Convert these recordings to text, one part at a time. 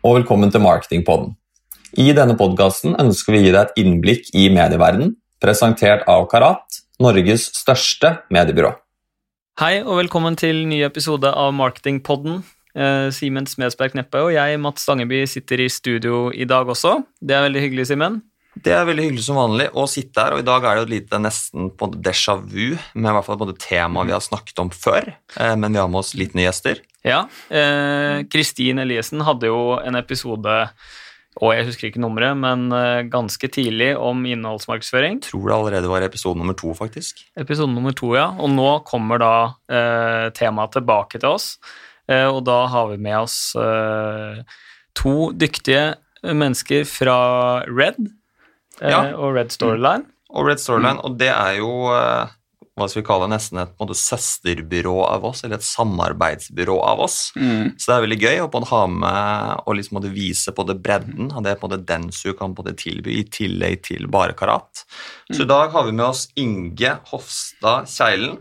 Og velkommen til Marketingpodden. I denne podkasten ønsker vi å gi deg et innblikk i medieverdenen, presentert av Karat, Norges største mediebyrå. Hei, og velkommen til ny episode av Marketingpodden. Eh, Simen Smedsberg Kneppe og jeg, Mats Stangeby, sitter i studio i dag også. Det er veldig hyggelig, Simen. Det er veldig hyggelig som vanlig å sitte her, og i dag er det jo et lite nesten på déjà vu med i hvert fall både temaet vi har snakket om før, eh, men vi har med oss litt nye gjester. Ja, eh, Kristin Eliassen hadde jo en episode, og jeg husker ikke nummeret, men eh, ganske tidlig om innholdsmarkedsføring. Tror det allerede var episode nummer to, faktisk. Episode nummer to, ja. Og nå kommer da eh, temaet tilbake til oss, eh, og da har vi med oss eh, to dyktige mennesker fra Red eh, Ja. og Red Storyline. Og Red Storyline, og det er jo eh, hva skal vi kalle det, nesten et måte, søsterbyrå av oss, eller et samarbeidsbyrå av oss. Så det er veldig gøy å på ha med og liksom måtte vise på det bredden av det på måte Densu kan på måte tilby, i tillegg til bare karat. Så i dag har vi med oss Inge Hofstad Kjeilen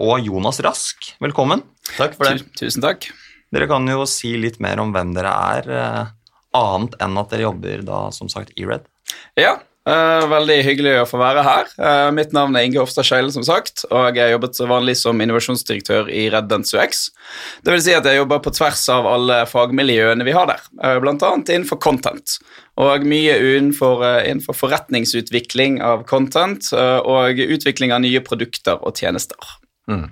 og Jonas Rask. Velkommen. Takk for det. Tusen takk. Dere kan jo si litt mer om hvem dere er, eh, annet enn at dere jobber da, som sagt, i Red. Ja, eh, veldig hyggelig å få være her. Uh, mitt navn er Inge Hofstad-Skeile, som sagt, og jeg har jobbet vanlig som innovasjonsdirektør i Red Dance UX. Det vil si at jeg jobber på tvers av alle fagmiljøene vi har der, uh, blant annet innenfor content. Og mye innenfor, eh, innenfor forretningsutvikling av content eh, og utvikling av nye produkter og tjenester. Mm.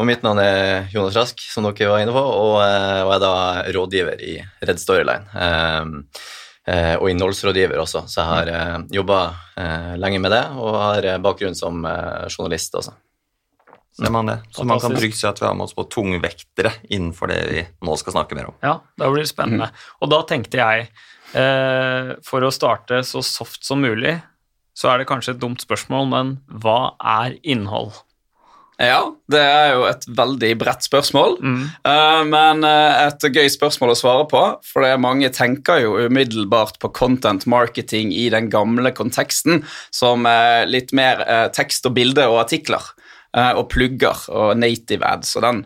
Og mitt navn er Jonas Rask, som dere var inne på, og, eh, og er da rådgiver i Red Storyline. Um, eh, og innholdsrådgiver også, så jeg har uh, jobba lenge med det, og har eh, bakgrunn som eh, journalist også. Ser man det? Så man kan Fantastisk. trygt si at vi har med oss på tungvektere innenfor det vi nå skal snakke mer om. Ja, det blir spennende. Og da tenkte jeg, eh, for å starte så soft som mulig, så er det kanskje et dumt spørsmål, men hva er innhold? Ja, det er jo et veldig bredt spørsmål. Mm. Uh, men eh, et gøy spørsmål å svare på, for det er mange tenker jo umiddelbart på content marketing i den gamle konteksten som eh, litt mer uh, tekst og bilde og artikler. og plugger og native ads og den.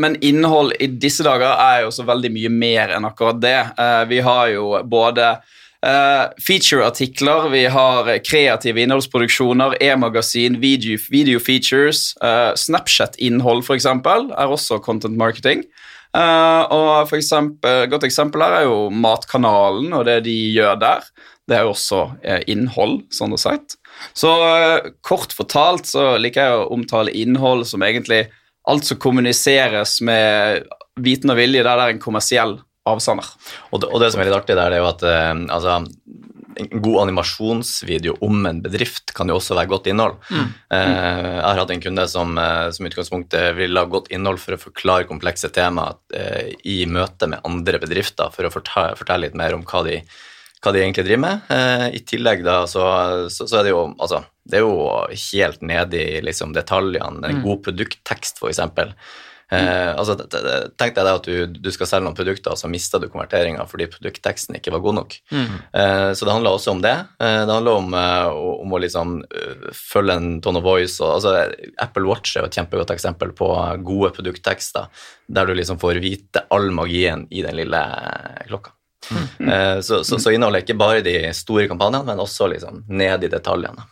Men innhold i disse dager er jo så veldig mye mer enn akkurat det. Vi har jo både Uh, Feature-artikler, vi har eh, kreative innholdsproduksjoner, e-magasin, video, video features, uh, Snapchat-innhold f.eks. er også content marketing. Uh, og for eksempel, godt eksempel her er jo Matkanalen og det de gjør der. Det er jo også eh, innhold, sånn sett. Så eh, kort fortalt så liker jeg å omtale innhold som egentlig alt som kommuniseres med viten og vilje, der det er en kommersiell avsender. Og det, og det som er litt artig der, det er jo at eh, altså, en god animasjonsvideo om en bedrift kan jo også være godt innhold. Eh, jeg har hatt en kunde som, eh, som utgangspunktet vil ha godt innhold for å forklare komplekse temaer eh, i møte med andre bedrifter, for å fortelle, fortelle litt mer om hva de, hva de egentlig driver med. Eh, I tillegg da, så, så, så er det jo altså, det er jo helt nede i liksom, detaljene. En god produkttekst, eksempel. Eh, altså, tenk deg at du, du skal selge noen produkter, og så mister du konverteringa fordi produktteksten ikke var god nok. Eh, så det handler også om det. Eh, det handler om, eh, om å liksom eh, følge en tone of voice. Og, altså, Apple Watch er jo et kjempegodt eksempel på gode produkttekster, der du liksom får vite all magien i den lille klokka. Eh, så, så, så inneholder ikke bare de store kampanjene, men også liksom ned i detaljene.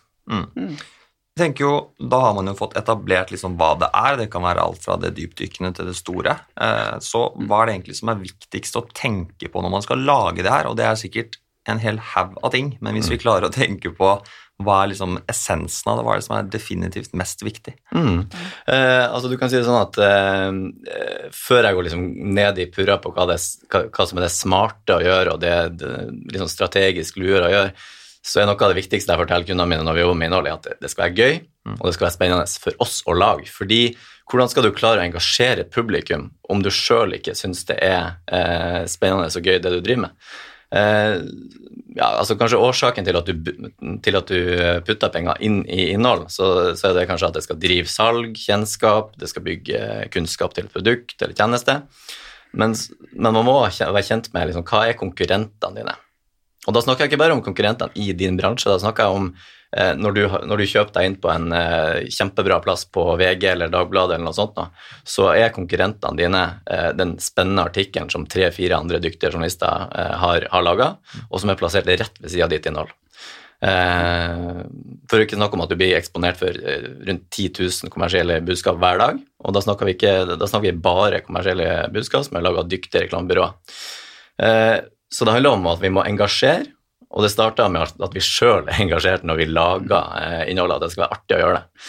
Jeg tenker jo, Da har man jo fått etablert liksom hva det er. Det kan være alt fra det dypdykkende til det store. Eh, Så hva er det egentlig som er viktigst å tenke på når man skal lage det her? Og det er sikkert en hel haug av ting, men hvis vi klarer å tenke på hva er liksom essensen av det, hva er det som er definitivt mest viktig? Mm. Eh, altså du kan si det sånn at eh, eh, Før jeg går liksom ned i purra på hva, det, hva, hva som er det smarte å gjøre, og det, det liksom strategisk lure å gjøre, så er noe av det viktigste jeg forteller kundene mine når vi jobber med innhold, er at det, skal være gøy, og det skal være spennende for oss å lage. Fordi hvordan skal du klare å engasjere publikum om du sjøl ikke syns det er eh, spennende og gøy, det du driver med? Eh, ja, altså Kanskje årsaken til at du, til at du putter penger inn i innhold, så, så er det kanskje at det skal drive salg, kjennskap, det skal bygge kunnskap til produkt eller tjeneste. Men, men man må være kjent med liksom, hva er konkurrentene dine. Og da snakker jeg ikke bare om konkurrentene i din bransje, da snakker jeg om eh, når, du, når, du, kjøper deg inn på en eh, kjempebra plass på VG eller Dagbladet, eller noe sånt, da, så er konkurrentene dine eh, den spennende artikkelen som tre-fire andre dyktige journalister eh, har, har laga, og som er plassert rett ved sida av ditt innhold. For for ikke snakke om at du blir eksponert for eh, rundt 10 000 kommersielle budskap hver dag. Og da snakker vi, ikke, da snakker vi bare kommersielle budskap som er laga av dyktige reklamebyråer. Eh, så det handler om at vi må engasjere, og det starta med at vi sjøl er engasjert når vi lager innholdet, at det skal være artig å gjøre det.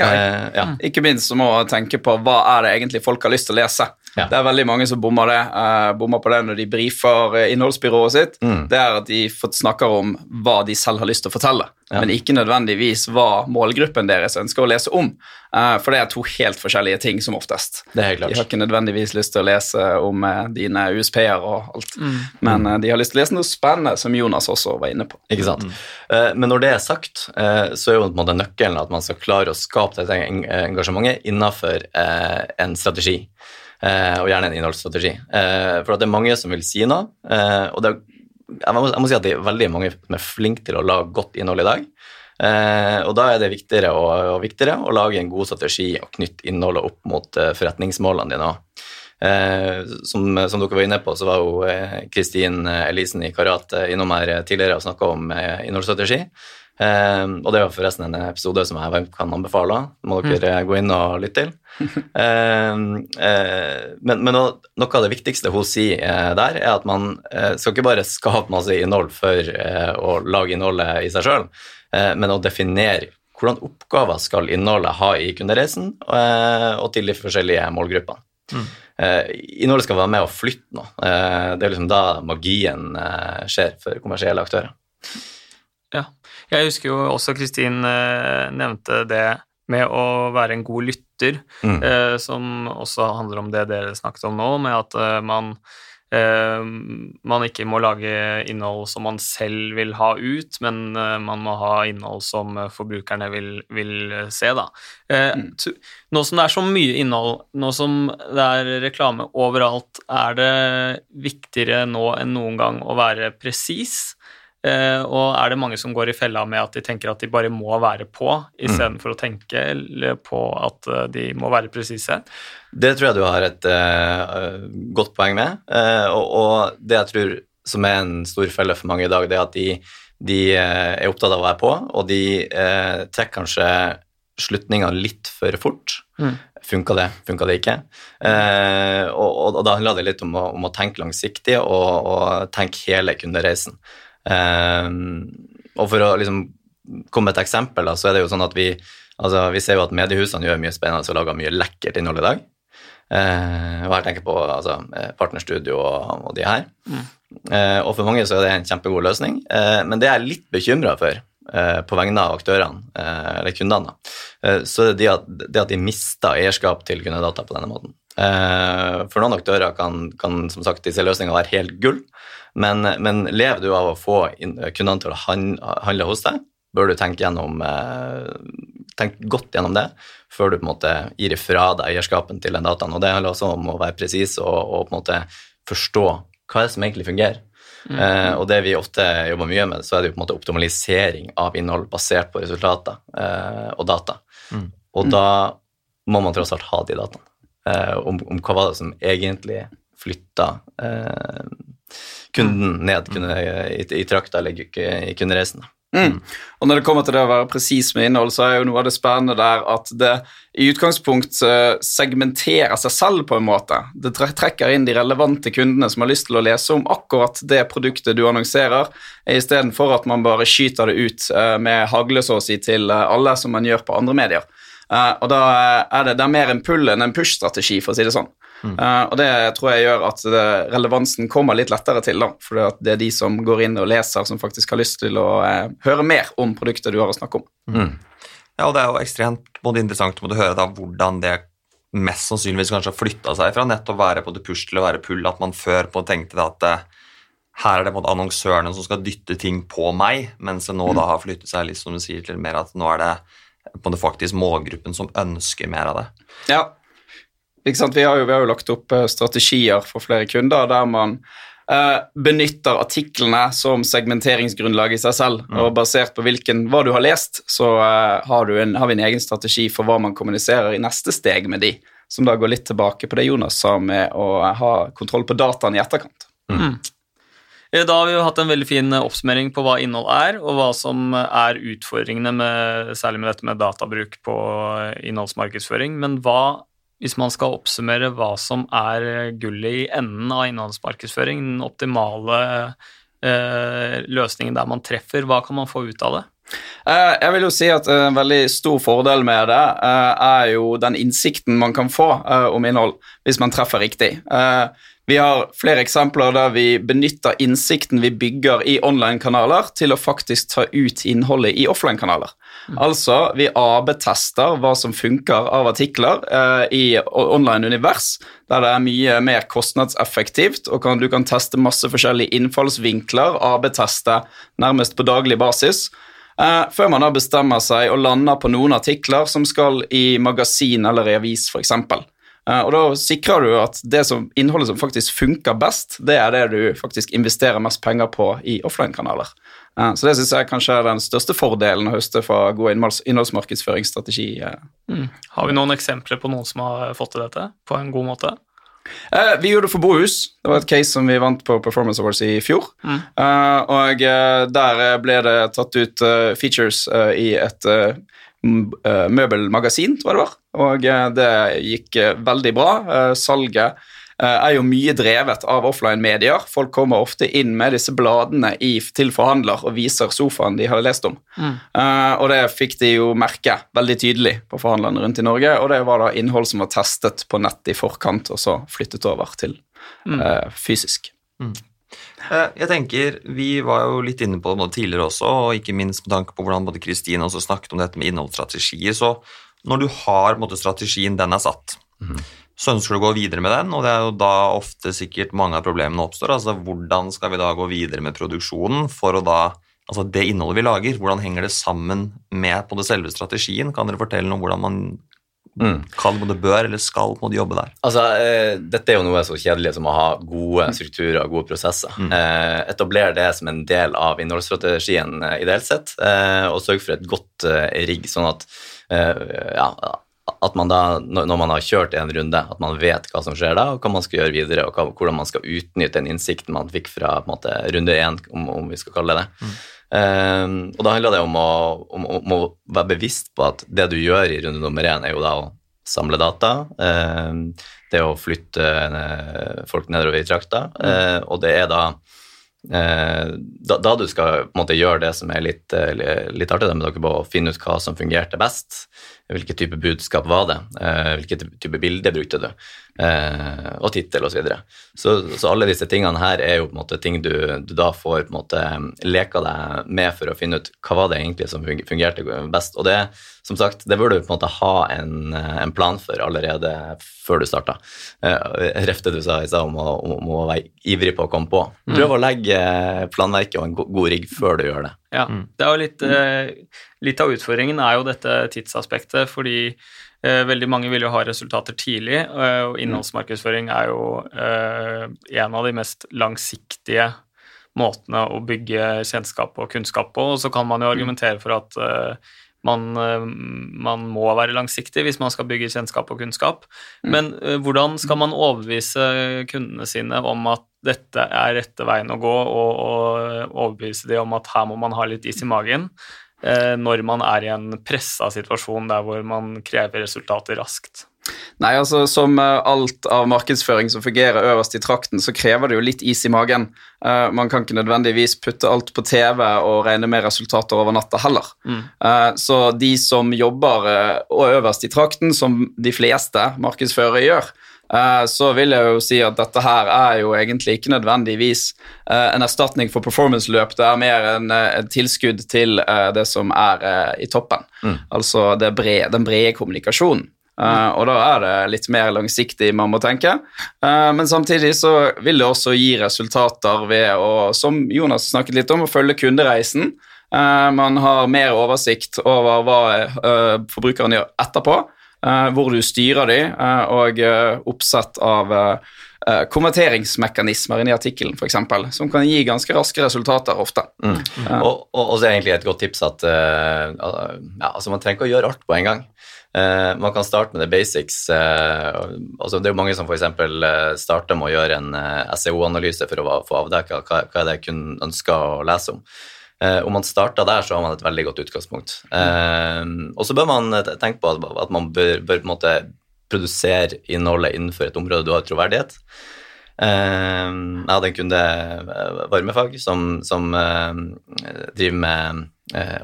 Ja, ja. Ikke minst så må man tenke på hva er det egentlig folk har lyst til å lese. Ja. Det er veldig mange som bommer, det, uh, bommer på det når de brifer uh, innholdsbyrået sitt. Mm. Det er at de snakker om hva de selv har lyst til å fortelle, ja. men ikke nødvendigvis hva målgruppen deres ønsker å lese om. Uh, for det er to helt forskjellige ting, som oftest. Det er helt klart. De har ikke nødvendigvis lyst til å lese om dine USP-er og alt, mm. men de har lyst til å lese noe spennende, som Jonas også var inne på. Ikke sant. Mm. men når det er sagt, så er jo på en måte nøkkelen at man skal klare å skape dette engasjementet innenfor en strategi. Eh, og gjerne en innholdsstrategi. Eh, for det er mange som vil si noe, eh, og det, jeg, må, jeg må si at det er veldig mange som er flinke til å lage godt innhold i dag. Og da er det viktigere og, og, viktigere å lage en god strategi og knytte innholdet opp mot forretningsmålene dine. Som, som, dere var inne på, så var jo Kristin Elisen i Karat innom her tidligere og snakka om innholdsstrategi. Um, og det var forresten en episode som jeg kan anbefale. må dere mm. gå inn og lytte til. um, uh, men, men noe, noe, av det viktigste hun sier uh, der, er at man uh, skal ikke bare skape masse innhold for å lage innholdet i seg sjøl, men å definere hvordan oppgaver skal innholdet ha i kundereisen og til de forskjellige målgruppene. Mm. innholdet skal være med å flytte noe. det er liksom da magien skjer for kommersielle aktører. Jeg husker jo også Kristin eh, nevnte det med å være en god lytter, mm. eh, som også handler om det dere snakket om nå, med at eh, man, eh, man ikke må lage innhold som man selv vil ha ut, men eh, man må ha innhold som forbrukerne vil, vil se. Da. Eh, mm. Nå som det er så mye innhold, nå som det er reklame overalt, er det viktigere nå enn noen gang å være presis? Uh, og er det mange som går i fella med at de tenker at de bare må være på, istedenfor mm. å tenke på at uh, de må være presise? Det tror jeg du har et uh, godt poeng med. Og, og, det jeg tror som er en stor felle for mange i dag, det er at de, de er opptatt av å være på, og de trekker kanskje slutninga litt for fort. Mm. Funka det, funka det ikke? Og, og, og, da handler det litt om å, om å tenke langsiktig og, og tenke hele kundereisen. Um, og for å liksom komme med et eksempel, da, så er det jo sånn at vi, altså, vi ser jo at mediehusene gjør mye spennende og lager mye lekkert innhold i dag. Uh, og her tenker jeg på altså, eh, Partnerstudio og, og de her. Mm. Uh, og for mange så er det en kjempegod løsning, uh, men det jeg er litt bekymra for på vegne av aktørene, eller kundene, så det at, det at de mister eierskap til kundedata på denne måten. For noen aktører kan, kan som sagt disse løsningene være helt gull, men, men, lever du av å få kundene til å handle hos deg, bør du tenke, gjennom, eh, tenke godt gjennom det før du på en måte gir ifra deg eierskapen til den dataen. Og Det handler også om å være presis og, og, på en måte forstå hva er det som egentlig fungerer. Mm. Eh, og det vi ofte jobber mye med, så er det jo på en måte optimalisering av innhold basert på resultater eh, og data. Mm. Og da må man tross alt ha de dataene eh, om, om, hva var det som egentlig flytta eh, kunden ned kunne, i, i trakta eller i kundereisen. Mm. Og når det kommer til det å være presis med innhold, så er jo noe av det spennende der at det i utgangspunkt eh, segmenterer seg selv på en måte. Det trekker inn de relevante kundene som har lyst til å lese om akkurat det produktet du annonserer, istedenfor at man bare skyter det ut eh, med hagle så å si til eh, alle, som man gjør på andre medier. Og da er det, det er mer en pull enn en push-strategi, for å si det sånn. Mm. Uh, og det tror jeg gjør at det, relevansen kommer litt lettere til, da, for det er de som går inn og leser, som faktisk har lyst til å uh, høre mer om produktet du har å snakke om. Mm. Ja, og det er jo ekstremt både interessant å høre da hvordan det mest sannsynligvis kanskje har flytta seg fra nettopp å være på det push til å være pull, at man før på tenkte at uh, her er det annonsørene som skal dytte ting på meg, mens det nå mm. da har flyttet seg litt som du sier, til mer at nå er det på det faktisk målgruppen som ønsker mer av det. Ja, vi har, jo, vi, har jo, lagt opp eh, strategier for flere kunder der man eh, benytter artiklene som segmenteringsgrunnlag i seg selv. Og basert på hvilken, hva du har lest, så eh, har, du en, har vi en egen strategi for hva man kommuniserer i neste steg med de, som da går litt tilbake på det Jonas sa med å ha kontroll på dataen i etterkant. Eh, Da har vi jo hatt en veldig fin eh, oppsummering på hva innhold er, og hva som er utfordringene med, særlig med dette med databruk på eh, innholdsmarkedsføring. Men hva, hvis man skal oppsummere hva som er eh, gullet i enden av innholdsmarkedsføring, den optimale eh, løsningen der man treffer, hva kan man få ut av det? Eh, Jeg vil jo si at en veldig stor fordel med det eh, er jo den innsikten man kan få eh, om innhold, hvis man treffer riktig. Vi har flere eksempler der vi benytter innsikten vi bygger i online-kanaler, til å faktisk ta ut innholdet i offline-kanaler. Altså, vi AB-tester hva som funker av artikler eh, i online-univers, der det er mye mer kostnadseffektivt, og kan, du kan teste masse forskjellige innfallsvinkler, AB-teste nærmest på daglig basis. Eh, før man da bestemmer seg og lander på noen artikler som skal i magasin eller i avis, f.eks. Uh, og da sikrer du at det som, innholdet som faktisk funker best, det er det du faktisk investerer mest penger på i offline-kanaler. Eh, så det syns jeg kanskje er den største fordelen å høste fra god innholds innholdsmarkedsføringsstrategi. Mm. Har vi noen eksempler på noen som har fått til dette på en god måte? Eh, vi gjorde det for Bohus. Det var et case som vi vant på Performance Awards i fjor. Eh, og eh, der ble det tatt ut features i et møbelmagasin, tror jeg det var. Og det gikk veldig bra. Salget er jo mye drevet av offline-medier. Folk kommer ofte inn med disse bladene i, til forhandler og viser sofaen de hadde lest om. Eh, og det fikk de jo merke veldig tydelig på forhandlerne rundt i Norge, og det var da innhold som var testet på nett i forkant, og så flyttet over til uh, fysisk. Mm. Jeg tenker, Vi var jo litt inne på det både tidligere også, og ikke minst med tanke på hvordan både Kristine også snakket om dette med innholdsstrategier. så Når du har på en måte, strategien, den er satt, så ønsker du å gå videre med den, og det er jo da ofte sikkert mange av problemene oppstår. altså Hvordan skal vi da gå videre med produksjonen for å da Altså det innholdet vi lager, hvordan henger det sammen med på det selve strategien? Kan dere fortelle noe om hvordan man Mm. kan, både bør eller skal på en måte jobbe der? Altså, eh, Dette er jo noe så kjedelig som å ha gode strukturer og gode prosesser. Eh, Etabler det som en del av innholdsstrategien eh, ideelt sett, eh, og sørg for et godt eh, rigg, sånn at eh, ja, at man da, når man har kjørt en runde, at man vet hva som skjer da, og hva man skal gjøre videre, og hva, hvordan man skal utnytte den innsikten man fikk fra måte, runde én, om, om vi skal kalle det det. Eh, og da handler det om å, om, om å være bevisst på at det du gjør i runde nummer én, er jo da å samle data, um, det å flytte eh, folk nedover i trakta, eh, og det er da da, da du skal måte gjøre det som er litt, eh, litt artig med dere på å finne ut hva som fungerte best. hvilke type budskap var det? Eh, hvilken type bilder brukte du? Eh, og tittel osv. Så, videre. så Så alle disse tingene her er jo på en måte ting du, du da får på en måte leka deg med for å finne ut hva var det egentlig som fungerte best. Og det, som sagt, det bør du på en måte ha en, en plan for allerede før du starter. Eh, Refte du sa i stad om, om å være ivrig på å komme på. Prøv å legge planverket og en god rigg før du gjør det. Ja, det er jo litt, eh, litt av utfordringen er jo dette tidsaspektet, fordi veldig mange vil jo ha resultater tidlig, eh, og innholdsmarkedsføring er jo eh, en av de mest langsiktige måtene å bygge kjennskap og kunnskap på, og så kan man jo argumentere for at eh, man, eh, man må være langsiktig hvis man skal bygge kjennskap og kunnskap. Men eh, hvordan skal man overbevise kundene sine om at dette er rette veien å gå, og, og overbevise dem om at her må man ha litt is i magen? eh, når man er i en pressa situasjon der hvor man krever resultater raskt? Nei, altså Som eh, alt av markedsføring som fungerer øverst i trakten, så krever det jo litt is i magen. Uh, man kan ikke nødvendigvis putte alt på TV og regne med resultater over natta heller. Eh, så de som jobber uh, øverst i trakten, som de fleste markedsførere gjør, så vil jeg jo si at dette her er jo egentlig ikke nødvendigvis en erstatning for performance-løp. Det er mer en, en tilskudd til det som er i toppen. Altså det brede, den brede kommunikasjonen. Eh, og da er det litt mer langsiktig man må tenke. Uh, men samtidig så vil det også gi resultater ved å, som Jonas snakket litt om, å følge kundereisen. Uh, man har mer oversikt over hva forbrukeren gjør etterpå. Eh, hvor du styrer de, eh, og eh, oppsett av konverteringsmekanismer inni artikkelen, f.eks., som kan gi ganske raske resultater ofte. Mm. Og, og, og så er egentlig et godt tips at ja, altså man trenger ikke å gjøre alt på en gang. Uh, man kan starte med the basics. altså det er jo mange som f.eks. Uh, starter med å gjøre en SEO-analyse for å få avdekka hva, hva er det kunden ønsker å lese om. Eh, om man starter der, så har man et veldig godt utgangspunkt. Eh, og så bør man eh, tenke på at, at man bør, bør måte produsere innholdet innenfor et område du har troverdighet. Eh, jeg hadde en kunde, eh, varmefag, som, som eh, driver med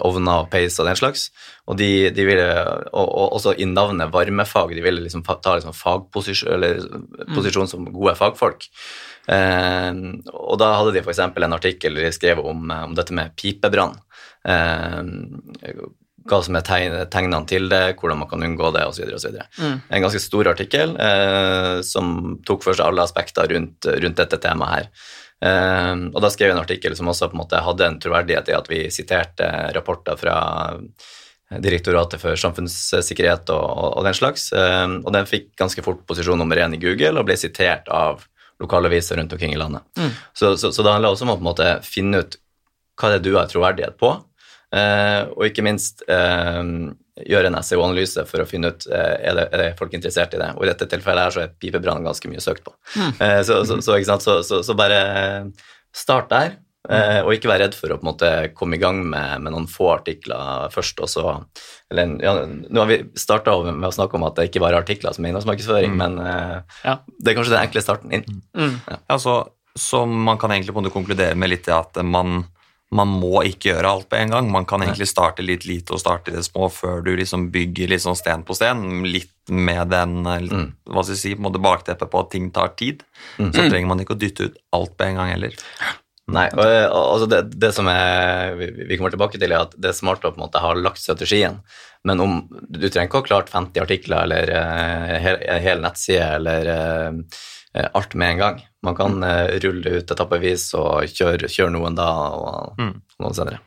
ovner og peis og den slags. Og de, de ville, og, og også i navnet varmefag, de ville liksom ta liksom fagposisjon, eller posisjon som gode fagfolk. Eh, og da hadde de f.eks. en artikkel de skrev om, om dette med pipebrann. Eh, hva som er tegnene til det, hvordan man kan unngå det osv. Mm. En ganske stor artikkel eh, som tok for seg alle aspekter rundt, rundt dette temaet her. Eh, og da skrev jeg en artikkel som også på en måte hadde en troverdighet i at vi siterte rapporter fra Direktoratet for samfunnssikkerhet og, og, og den slags. Eh, og den fikk ganske fort posisjon nummer én i Google og ble sitert av lokale aviser rundt omkring i landet. Mm. Så, så, så det handler også om å på en måte finne ut hva det er du har troverdighet på, eh, og ikke minst eh, gjøre en SEO-analyse for å finne ut eh, er, det, er det folk interessert i det. Og i dette tilfellet her så er pipebrann ganske mye søkt på. Mm. Eh, så, så, så, ikke sant? Så, så, så bare start der, eh, og ikke vær redd for å på en måte komme i gang med, med noen få artikler først, og så eller, ja, Nå har vi starta med å snakke om at det ikke bare er artikler som er innholdsmarkedsføring, Mm. men eh, Ja. det er kanskje den enkle starten inn. Mm. Ja, så, så man kan egentlig på en måte konkludere med litt det at man, man må ikke gjøre alt på en gang. Man kan egentlig starte litt lite og starte i det små før du liksom bygger sånn sten på sten. Litt med den eh, Mm. hva skal jeg si, på bakteppet på at ting tar tid. Mm. Så trenger man ikke å dytte ut alt på en gang heller. Nei, og, altså det, det som er, vi, kommer tilbake til, er at det er smart å på en måte ha lagt strategien, men om, du trenger ikke å ha klart 50 artikler eller uh, hel, hel nettside eller eh, alt med en gang. Man kan eh, rulle det ut etappevis og kjøre, kjøre noen da og Mm. noen senere.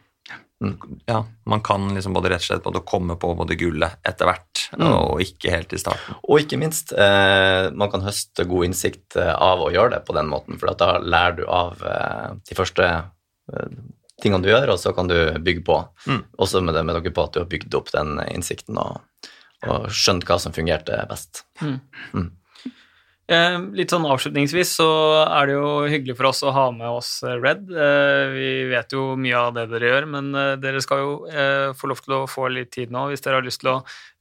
Ja, Man kan liksom både rett og slett både komme på både gullet etter hvert, Mm. og ikke helt i starten. Og ikke minst, eh, man kan høste god innsikt eh, av å gjøre det på den måten, for da lærer du av eh, de første eh, tingene du gjør, og så kan du bygge på. Mm. Også med det med dere på at du har bygd opp den innsikten og, og skjønt hva som fungerte best. Eh, litt sånn avslutningsvis så er det jo hyggelig for oss å ha med oss eh, Red. Eh, vi vet jo mye av det dere gjør, men eh, dere skal jo eh, få lov til å få litt tid nå hvis dere har lyst til å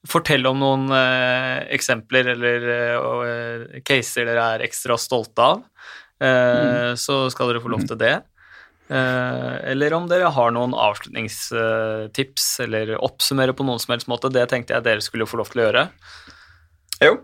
fortelle om noen eh, eksempler eller eh, eh, caser dere er ekstra stolte av. Eh, Så skal dere få lov til det. Eh, eller om dere har noen avslutningstips eller oppsummere på noen som helst måte. Det tenkte jeg dere skulle få lov til å gjøre. Jo.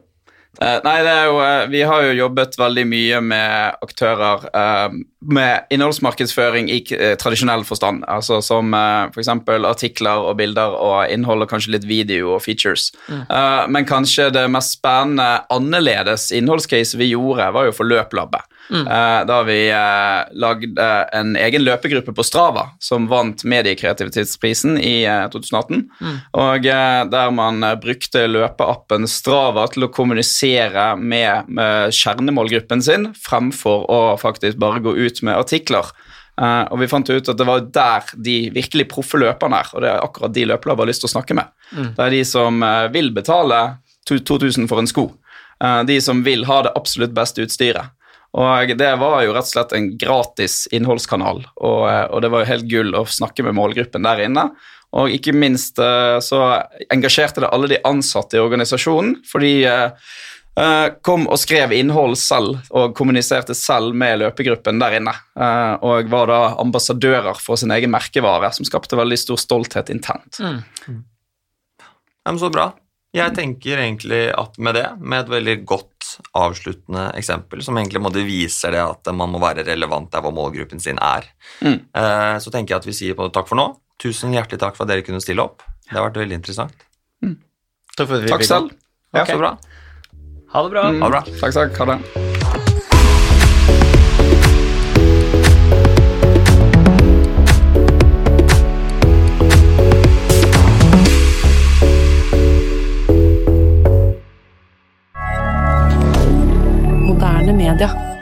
Eh, nei, det er jo, eh, vi har jo jobbet veldig mye med aktører eh, med innholdsmarkedsføring i tradisjonell forstand. Altså som f.eks. artikler og bilder og innhold og kanskje litt video og features. Mm. men kanskje det mest spennende annerledes innholdscase vi gjorde, var jo for Løplabbet. Eh, da vi uh, lagde en egen løpegruppe på Strava som vant Mediekreativitetsprisen i eh, 2018. Og eh, der man eh, brukte løpeappen Strava til å kommunisere med, med kjernemålgruppen sin, fremfor å faktisk bare gå ut med artikler. Uh, og vi fant ut at det var der de virkelig proffe løperne er, og det er akkurat de løpelabber har lyst til å snakke med. Det er de som uh, vil betale 2000 for en sko. Uh, de som vil ha det absolutt beste utstyret. Og det var jo rett og slett en gratis innholdskanal, og, eh, og det var jo helt gull å snakke med målgruppen der inne. Og ikke minst eh, så engasjerte det alle de ansatte i organisasjonen, for de eh, kom og skrev innhold selv og kommuniserte selv med løpegruppen der inne. eh, Og var da ambassadører for sin egen merkevare, som skapte veldig stor stolthet internt. Ja, men så bra. Jeg tenker egentlig at med det, med et veldig godt avsluttende eksempel, som egentlig måtte viser det at man må være relevant der hvor målgruppen sin er, Mm. eh, så tenker jeg at vi sier på takk for nå. Tusen hjertelig takk for at dere kunne stille opp. Det har vært veldig interessant. Takk for at vi Takk fikk selv. Ja. Så bra. Ha det bra. Ha det bra. Takk, takk. Ha det. media.